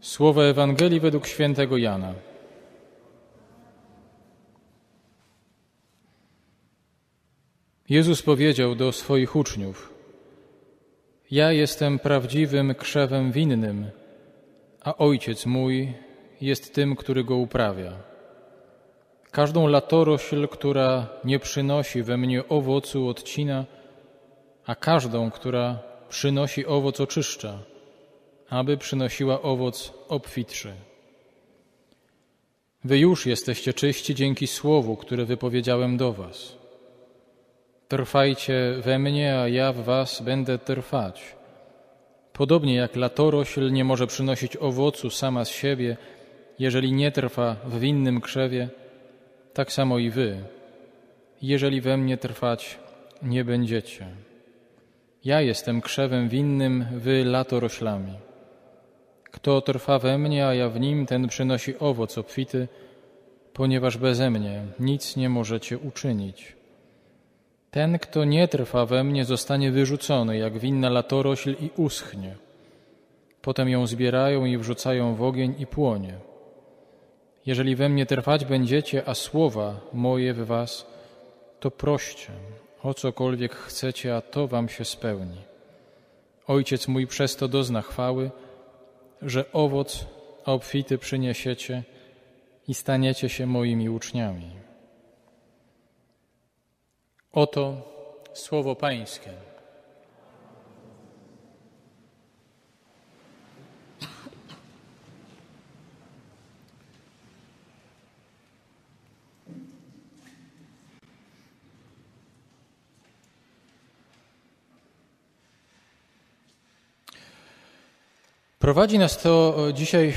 Słowa Ewangelii według świętego Jana. Jezus powiedział do swoich uczniów: Ja jestem prawdziwym krzewem winnym, a ojciec mój jest tym, który go uprawia. Każdą latorośl, która nie przynosi we mnie owocu, odcina, a każdą, która przynosi owoc, oczyszcza aby przynosiła owoc obfitszy. Wy już jesteście czyści dzięki słowu, które wypowiedziałem do Was. Trwajcie we mnie, a ja w Was będę trwać. Podobnie jak latorośl nie może przynosić owocu sama z siebie, jeżeli nie trwa w winnym krzewie, tak samo i Wy, jeżeli we mnie trwać nie będziecie. Ja jestem krzewem winnym, Wy latoroślami. Kto trwa we mnie, a ja w nim, ten przynosi owoc obfity, ponieważ beze mnie nic nie możecie uczynić. Ten, kto nie trwa we mnie, zostanie wyrzucony jak winna latorośl i uschnie. Potem ją zbierają i wrzucają w ogień i płonie. Jeżeli we mnie trwać będziecie, a słowa moje w was, to proście o cokolwiek chcecie, a to wam się spełni. Ojciec mój przez to dozna chwały, że owoc obfity przyniesiecie i staniecie się moimi uczniami. Oto słowo Pańskie. Prowadzi nas to dzisiaj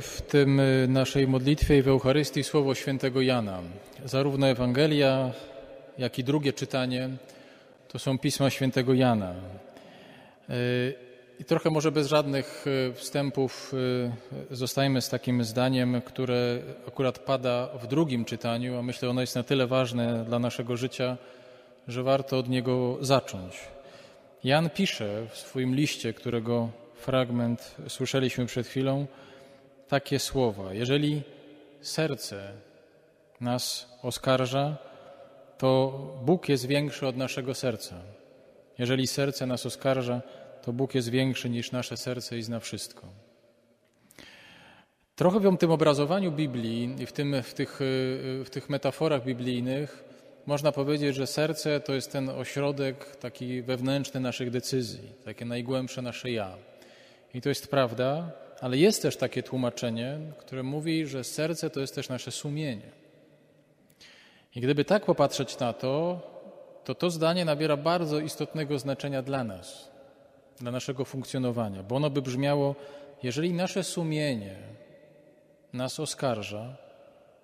w tym naszej modlitwie i w Eucharystii słowo świętego Jana. Zarówno Ewangelia, jak i drugie czytanie to są pisma świętego Jana. I trochę może bez żadnych wstępów zostajemy z takim zdaniem, które akurat pada w drugim czytaniu, a myślę, ono jest na tyle ważne dla naszego życia, że warto od niego zacząć. Jan pisze w swoim liście, którego fragment słyszeliśmy przed chwilą, takie słowa. Jeżeli serce nas oskarża, to Bóg jest większy od naszego serca. Jeżeli serce nas oskarża, to Bóg jest większy niż nasze serce i zna wszystko. Trochę w tym obrazowaniu Biblii i w, tym, w, tych, w tych metaforach biblijnych można powiedzieć, że serce to jest ten ośrodek taki wewnętrzny naszych decyzji, takie najgłębsze nasze ja. I to jest prawda, ale jest też takie tłumaczenie, które mówi, że serce to jest też nasze sumienie. I gdyby tak popatrzeć na to, to to zdanie nabiera bardzo istotnego znaczenia dla nas, dla naszego funkcjonowania, bo ono by brzmiało: jeżeli nasze sumienie nas oskarża,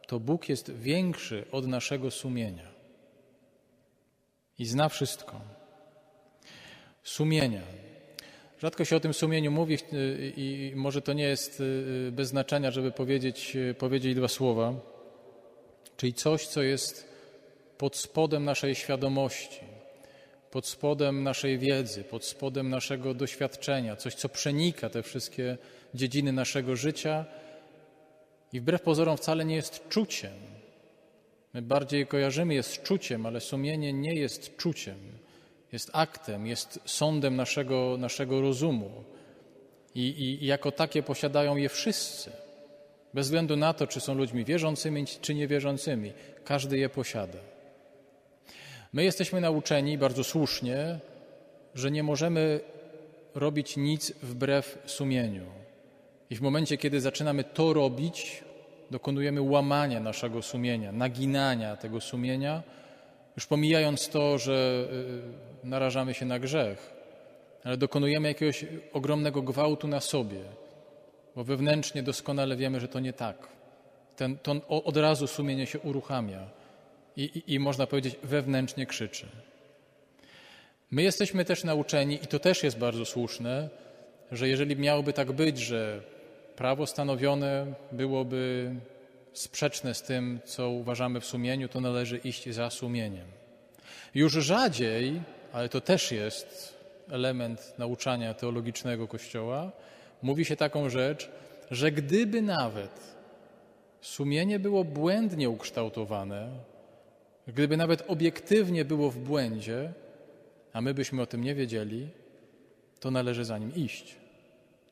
to Bóg jest większy od naszego sumienia i zna wszystko. Sumienia. Rzadko się o tym sumieniu mówi y, i może to nie jest y, bez znaczenia, żeby powiedzieć, y, powiedzieć dwa słowa, czyli coś, co jest pod spodem naszej świadomości, pod spodem naszej wiedzy, pod spodem naszego doświadczenia, coś, co przenika te wszystkie dziedziny naszego życia i wbrew pozorom wcale nie jest czuciem. My bardziej kojarzymy je z czuciem, ale sumienie nie jest czuciem jest aktem, jest sądem naszego, naszego rozumu. I, I, jako takie posiadają je wszyscy. Bez względu na to, czy są ludźmi wierzącymi, czy niewierzącymi. Każdy je posiada. My jesteśmy nauczeni bardzo słusznie, że nie możemy robić nic wbrew sumieniu. I w momencie, kiedy zaczynamy to robić, dokonujemy łamania naszego sumienia, naginania tego sumienia, już pomijając to, że y, narażamy się na grzech, ale dokonujemy jakiegoś ogromnego gwałtu na sobie, bo wewnętrznie doskonale wiemy, że to nie tak. Ten, to od razu sumienie się uruchamia i, i, i można powiedzieć wewnętrznie krzyczy. My jesteśmy też nauczeni, i to też jest bardzo słuszne, że jeżeli miałoby tak być, że prawo stanowione byłoby sprzeczne z tym, co uważamy w sumieniu, to należy iść za sumieniem. Już rzadziej, ale to też jest element nauczania teologicznego Kościoła, mówi się taką rzecz, że gdyby nawet sumienie było błędnie ukształtowane, gdyby nawet obiektywnie było w błędzie, a my byśmy o tym nie wiedzieli, to należy za nim iść.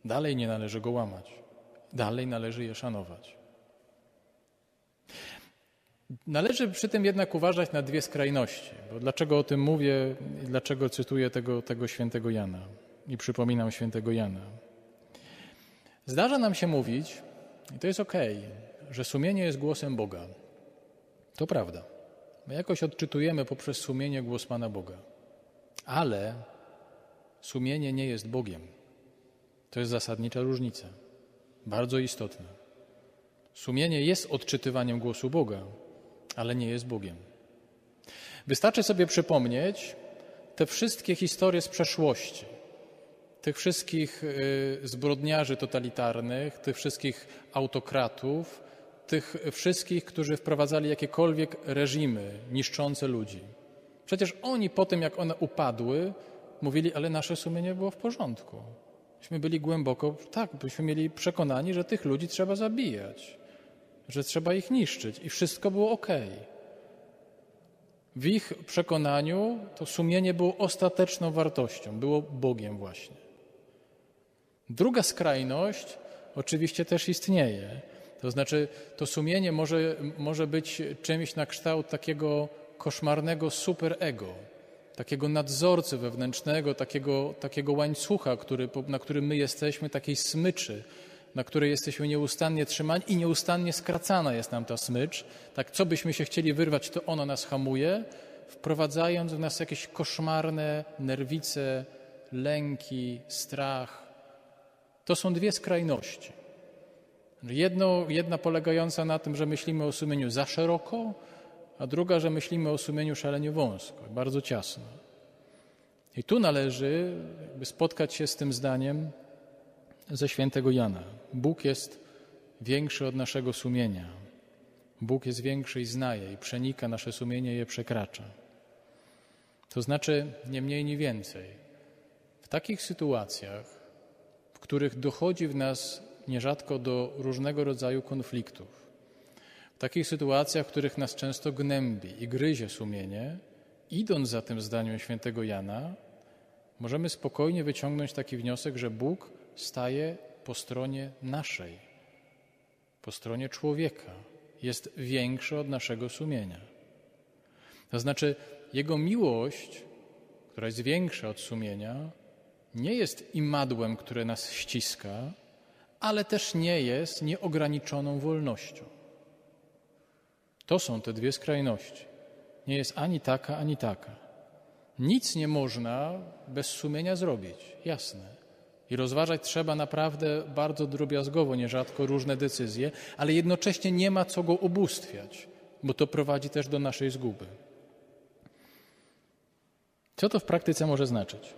Dalej nie należy go łamać. Dalej należy je szanować. Należy przy tym jednak uważać na dwie skrajności. Bo dlaczego o tym mówię i dlaczego cytuję tego, tego świętego Jana i przypominam świętego Jana? Zdarza nam się mówić, i to jest ok, że sumienie jest głosem Boga. To prawda. My jakoś odczytujemy poprzez sumienie głos Pana Boga. Ale sumienie nie jest Bogiem. To jest zasadnicza różnica. Bardzo istotna. Sumienie jest odczytywaniem głosu Boga, ale nie jest Bogiem. Wystarczy sobie przypomnieć te wszystkie historie z przeszłości, tych wszystkich y, zbrodniarzy totalitarnych, tych wszystkich autokratów, tych wszystkich, którzy wprowadzali jakiekolwiek reżimy niszczące ludzi. Przecież oni po tym, jak one upadły, mówili, ale nasze sumienie było w porządku. Myśmy byli głęboko, tak, byśmy mieli przekonani, że tych ludzi trzeba zabijać, że trzeba ich niszczyć i wszystko było ok. W ich przekonaniu to sumienie było ostateczną wartością, było Bogiem właśnie. Druga skrajność oczywiście też istnieje. To znaczy, to sumienie może, może być czymś na kształt takiego koszmarnego superego, takiego nadzorcy wewnętrznego, takiego, takiego łańcucha, który, na którym my jesteśmy, takiej smyczy, na której jesteśmy nieustannie trzymani i nieustannie skracana jest nam ta smycz. Tak, co byśmy się chcieli wyrwać, to ono nas hamuje, wprowadzając w nas jakieś koszmarne nerwice, lęki, strach. To są dwie skrajności. Jedno, jedna polegająca na tym, że myślimy o sumieniu za szeroko, a druga, że myślimy o sumieniu szalenie wąsko, bardzo ciasno. I tu należy spotkać się z tym zdaniem ze świętego Jana. Bóg jest większy od naszego sumienia. Bóg jest większy i znaje, i przenika nasze sumienie je przekracza. To znaczy, nie mniej, nie więcej. W takich sytuacjach, w których dochodzi w nas nierzadko do różnego rodzaju konfliktów, w takich sytuacjach, w których nas często gnębi i gryzie sumienie, idąc za tym zdaniem świętego Jana, możemy spokojnie wyciągnąć taki wniosek, że Bóg staje po stronie naszej, po stronie człowieka. Jest większy od naszego sumienia. To znaczy, Jego miłość, która jest większa od sumienia, nie jest imadłem, które nas ściska, ale też nie jest nieograniczoną wolnością. To są te dwie skrajności. Nie jest ani taka, ani taka. Nic nie można bez sumienia zrobić, jasne. I rozważać trzeba naprawdę bardzo drobiazgowo, nierzadko różne decyzje, ale jednocześnie nie ma co go ubóstwiać, bo to prowadzi też do naszej zguby. Co to w praktyce może znaczyć?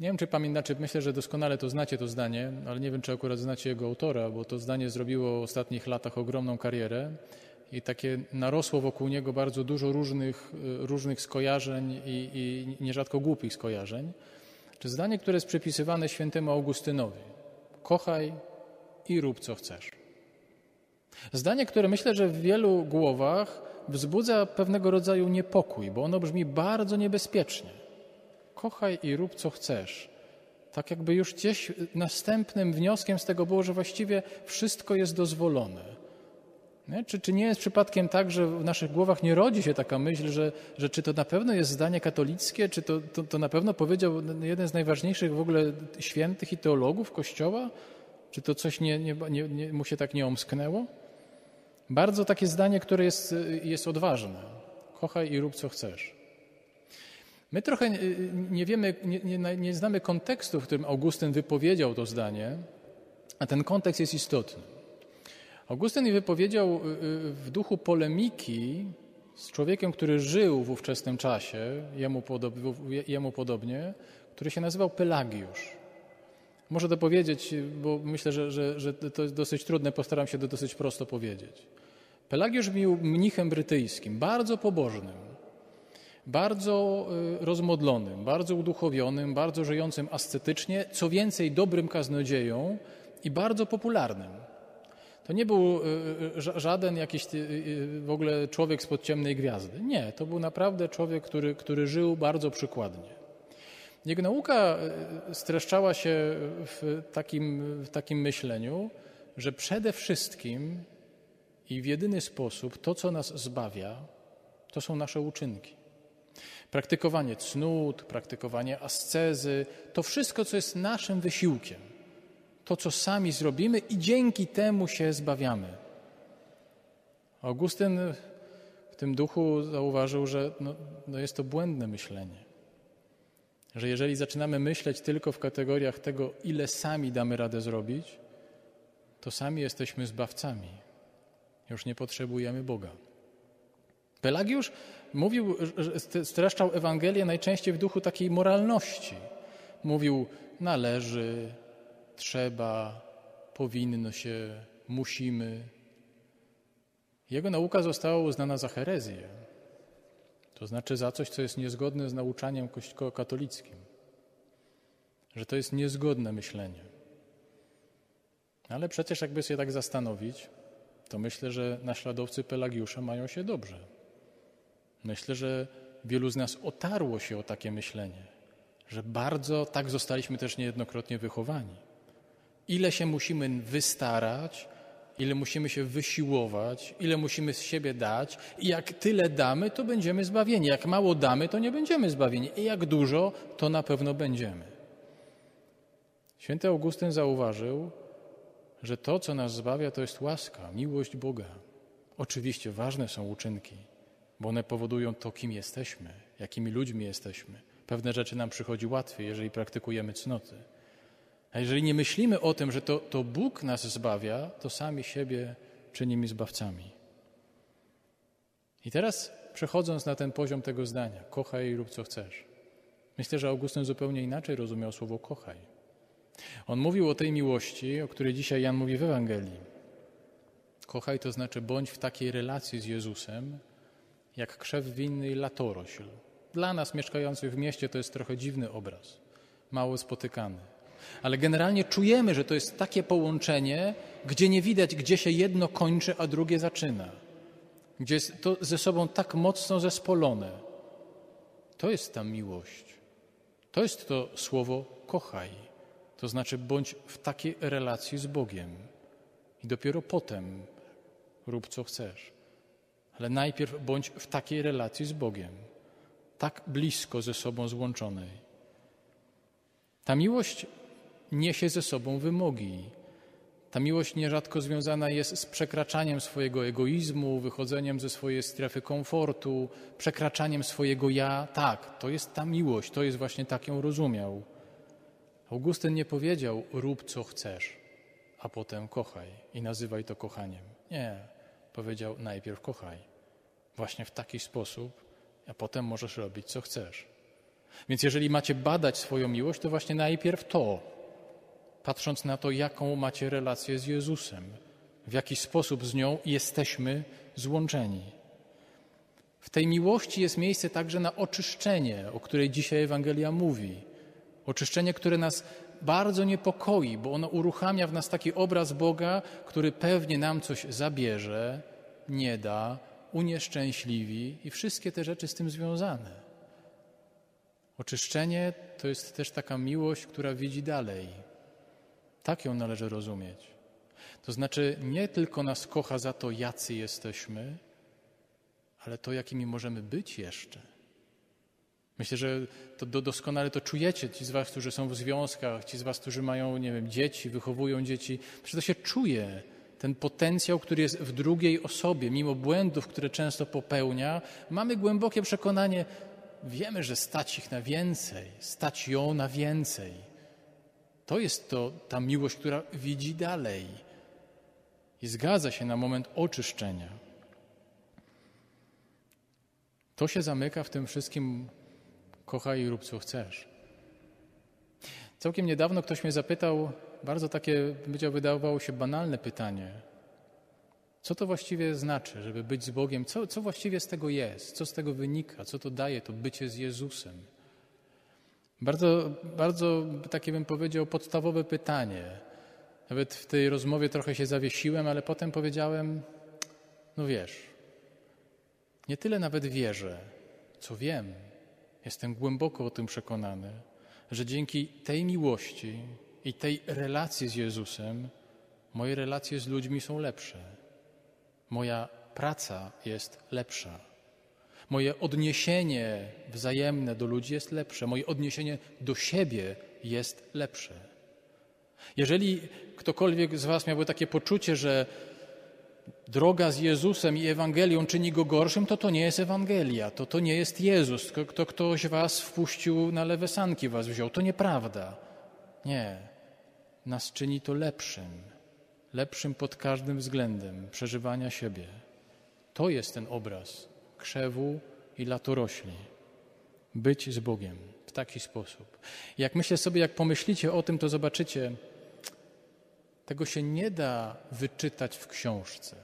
Nie wiem, czy pamiętacie, myślę, że doskonale to znacie to zdanie, ale nie wiem, czy akurat znacie jego autora, bo to zdanie zrobiło w ostatnich latach ogromną karierę i takie narosło wokół niego bardzo dużo różnych, różnych skojarzeń i, i nierzadko głupich skojarzeń. Czy zdanie, które jest przypisywane świętemu Augustynowi: Kochaj i rób co chcesz. Zdanie, które myślę, że w wielu głowach wzbudza pewnego rodzaju niepokój, bo ono brzmi bardzo niebezpiecznie kochaj i rób co chcesz. Tak jakby już gdzieś następnym wnioskiem z tego było, że właściwie wszystko jest dozwolone. Nie? Czy, czy nie jest przypadkiem tak, że w naszych głowach nie rodzi się taka myśl, że, że czy to na pewno jest zdanie katolickie, czy to, to, to na pewno powiedział jeden z najważniejszych w ogóle świętych i teologów Kościoła? Czy to coś nie, nie, nie, nie, mu się tak nie omsknęło? Bardzo takie zdanie, które jest, jest odważne. Kochaj i rób co chcesz. My trochę nie wiemy, nie, nie, nie, znamy kontekstu, w którym Augustyn wypowiedział to zdanie, a ten kontekst jest istotny. Augustyn wypowiedział y, y, w duchu polemiki z człowiekiem, który żył w ówczesnym czasie, jemu, podob, jemu podobnie, który się nazywał Pelagiusz. Może to powiedzieć, bo myślę, że, że, że to jest dosyć trudne, postaram się to dosyć prosto powiedzieć. Pelagiusz był mnichem brytyjskim, bardzo pobożnym. bardzo y, rozmodlonym, bardzo uduchowionym, bardzo żyjącym ascetycznie, co więcej dobrym kaznodzieją i bardzo popularnym. To nie był y, y, żaden jakiś w ogóle człowiek spod ciemnej gwiazdy. Nie, to był naprawdę człowiek, który, który żył bardzo przykładnie. Jego nauka streszczała się w takim, w takim myśleniu, że przede wszystkim i w jedyny sposób to, co nas zbawia, to są nasze uczynki. Praktykowanie cnót, praktykowanie ascezy, to wszystko, co jest naszym wysiłkiem, to, co sami zrobimy i dzięki temu się zbawiamy. Augustyn w tym duchu zauważył, że no, no jest to błędne myślenie. Że jeżeli zaczynamy myśleć tylko w kategoriach tego, ile sami damy radę zrobić, to sami jesteśmy zbawcami. Już nie potrzebujemy Boga. Pelagiusz mówił, streszczał Ewangelię najczęściej w duchu takiej moralności. Mówił, należy, trzeba, powinno się, musimy. Jego nauka została uznana za herezję, to znaczy za coś, co jest niezgodne z nauczaniem katolickim, że to jest niezgodne myślenie. Ale przecież, jakby się tak zastanowić, to myślę, że naśladowcy Pelagiusza mają się dobrze. Myślę, że wielu z nas otarło się o takie myślenie, że bardzo tak zostaliśmy też niejednokrotnie wychowani. Ile się musimy wystarać, ile musimy się wysiłować, ile musimy z siebie dać i jak tyle damy, to będziemy zbawieni. Jak mało damy, to nie będziemy zbawieni. I jak dużo, to na pewno będziemy. Święty Augustyn zauważył, że to, co nas zbawia, to jest łaska, miłość Boga. Oczywiście ważne są uczynki, bo one powodują to, kim jesteśmy, jakimi ludźmi jesteśmy. Pewne rzeczy nam przychodzi łatwiej, jeżeli praktykujemy cnoty. A jeżeli nie myślimy o tym, że to, to Bóg nas zbawia, to sami siebie czynimy zbawcami. I teraz przechodząc na ten poziom tego zdania, kochaj i rób co chcesz. Myślę, że Augustyn zupełnie inaczej rozumiał słowo kochaj. On mówił o tej miłości, o której dzisiaj Jan mówi w Ewangelii. Kochaj to znaczy bądź w takiej relacji z Jezusem, jak krzew winny i latorośl. Dla nas mieszkających w mieście to jest trochę dziwny obraz, mało spotykany. Ale generalnie czujemy, że to jest takie połączenie, gdzie nie widać, gdzie się jedno kończy, a drugie zaczyna. Gdzie jest to ze sobą tak mocno zespolone. To jest ta miłość. To jest to słowo kochaj. To znaczy bądź w takiej relacji z Bogiem. I dopiero potem rób co chcesz. Ale najpierw bądź w takiej relacji z Bogiem, tak blisko ze sobą złączonej. Ta miłość niesie ze sobą wymogi. Ta miłość nierzadko związana jest z przekraczaniem swojego egoizmu, wychodzeniem ze swojej strefy komfortu, przekraczaniem swojego ja. Tak, to jest ta miłość, to jest właśnie tak ją rozumiał. Augustyn nie powiedział rób co chcesz, a potem kochaj i nazywaj to kochaniem. Nie, powiedział najpierw kochaj. Właśnie w taki sposób, a potem możesz robić co chcesz. Więc jeżeli macie badać swoją miłość, to właśnie najpierw to, patrząc na to, jaką macie relację z Jezusem, w jaki sposób z nią jesteśmy złączeni. W tej miłości jest miejsce także na oczyszczenie, o której dzisiaj Ewangelia mówi. Oczyszczenie, które nas bardzo niepokoi, bo ono uruchamia w nas taki obraz Boga, który pewnie nam coś zabierze, nie da, unieszczęśliwi i wszystkie te rzeczy z tym związane. Oczyszczenie to jest też taka miłość, która widzi dalej. Tak ją należy rozumieć. To znaczy, nie tylko nas kocha za to, jacy jesteśmy, ale to, jakimi możemy być jeszcze. Myślę, że to doskonale to czujecie, ci z Was, którzy są w związkach, ci z Was, którzy mają, nie wiem, dzieci, wychowują dzieci. Przecież to się czuje, ten potencjał, który jest w drugiej osobie, mimo błędów, które często popełnia, mamy głębokie przekonanie, wiemy, że stać ich na więcej, stać ją na więcej. To jest to ta miłość, która widzi dalej i zgadza się na moment oczyszczenia. To się zamyka w tym wszystkim kochaj i rób co chcesz. Całkiem niedawno ktoś mnie zapytał bardzo takie, powiedział, wydawało się banalne pytanie. Co to właściwie znaczy, żeby być z Bogiem? Co, co właściwie z tego jest? Co z tego wynika? Co to daje to bycie z Jezusem? Bardzo, bardzo takie bym powiedział podstawowe pytanie. Nawet w tej rozmowie trochę się zawiesiłem, ale potem powiedziałem, no wiesz, nie tyle nawet wierzę, co wiem. Jestem głęboko o tym przekonany, że dzięki tej miłości i tej relacji z Jezusem, moje relacje z ludźmi są lepsze. Moja praca jest lepsza. Moje odniesienie wzajemne do ludzi jest lepsze. Moje odniesienie do siebie jest lepsze. Jeżeli ktokolwiek z Was miałby takie poczucie, że droga z Jezusem i Ewangelią czyni go gorszym, to to nie jest Ewangelia, to to nie jest Jezus, to, to ktoś Was wpuścił na lewe sanki, Was wziął. To nieprawda. Nie. Nas czyni to lepszym. Lepszym pod każdym względem przeżywania siebie. To jest ten obraz krzewu i latorośli. Być z Bogiem w taki sposób. Jak myślę sobie, jak pomyślicie o tym, to zobaczycie, tego się nie da wyczytać w książce.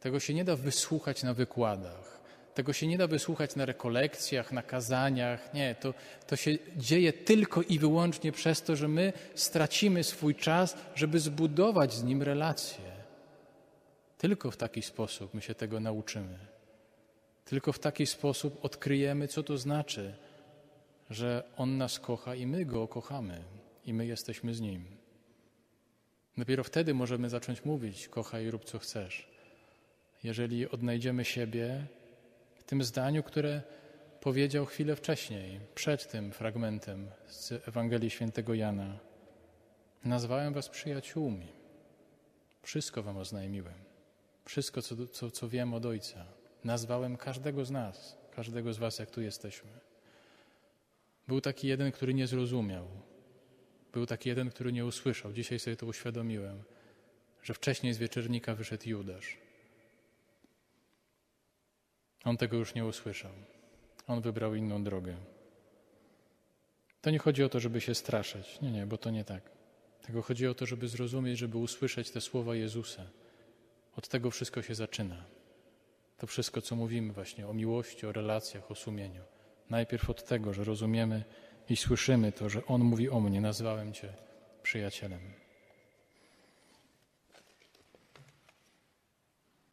Tego się nie da wysłuchać na wykładach. Tego się nie da wysłuchać na rekolekcjach, na kazaniach. Nie, to, to się dzieje tylko i wyłącznie przez to, że my stracimy swój czas, żeby zbudować z nim relacje. Tylko w taki sposób my się tego nauczymy. Tylko w taki sposób odkryjemy, co to znaczy, że On nas kocha i my Go kochamy i my jesteśmy z Nim. Dopiero wtedy możemy zacząć mówić: kochaj, rób co chcesz. Jeżeli odnajdziemy siebie w tym zdaniu, które powiedział chwilę wcześniej, przed tym fragmentem z Ewangelii Świętego Jana. Nazwałem was przyjaciółmi. Wszystko wam oznajmiłem. Wszystko, co, co, co wiem od Ojca. Nazwałem każdego z nas, każdego z was, jak tu jesteśmy. Był taki jeden, który nie zrozumiał. Był taki jeden, który nie usłyszał. Dzisiaj sobie to uświadomiłem, że wcześniej z wieczernika wyszedł Judasz. On tego już nie usłyszał. On wybrał inną drogę. To nie chodzi o to, żeby się straszyć. Nie, nie, bo to nie tak. Tego chodzi o to, żeby zrozumieć, żeby usłyszeć te słowa Jezusa. Od tego wszystko się zaczyna. To wszystko, co mówimy właśnie o miłości, o relacjach, o sumieniu. Najpierw od tego, że rozumiemy i słyszymy to, że On mówi o mnie, nazwałem Cię przyjacielem.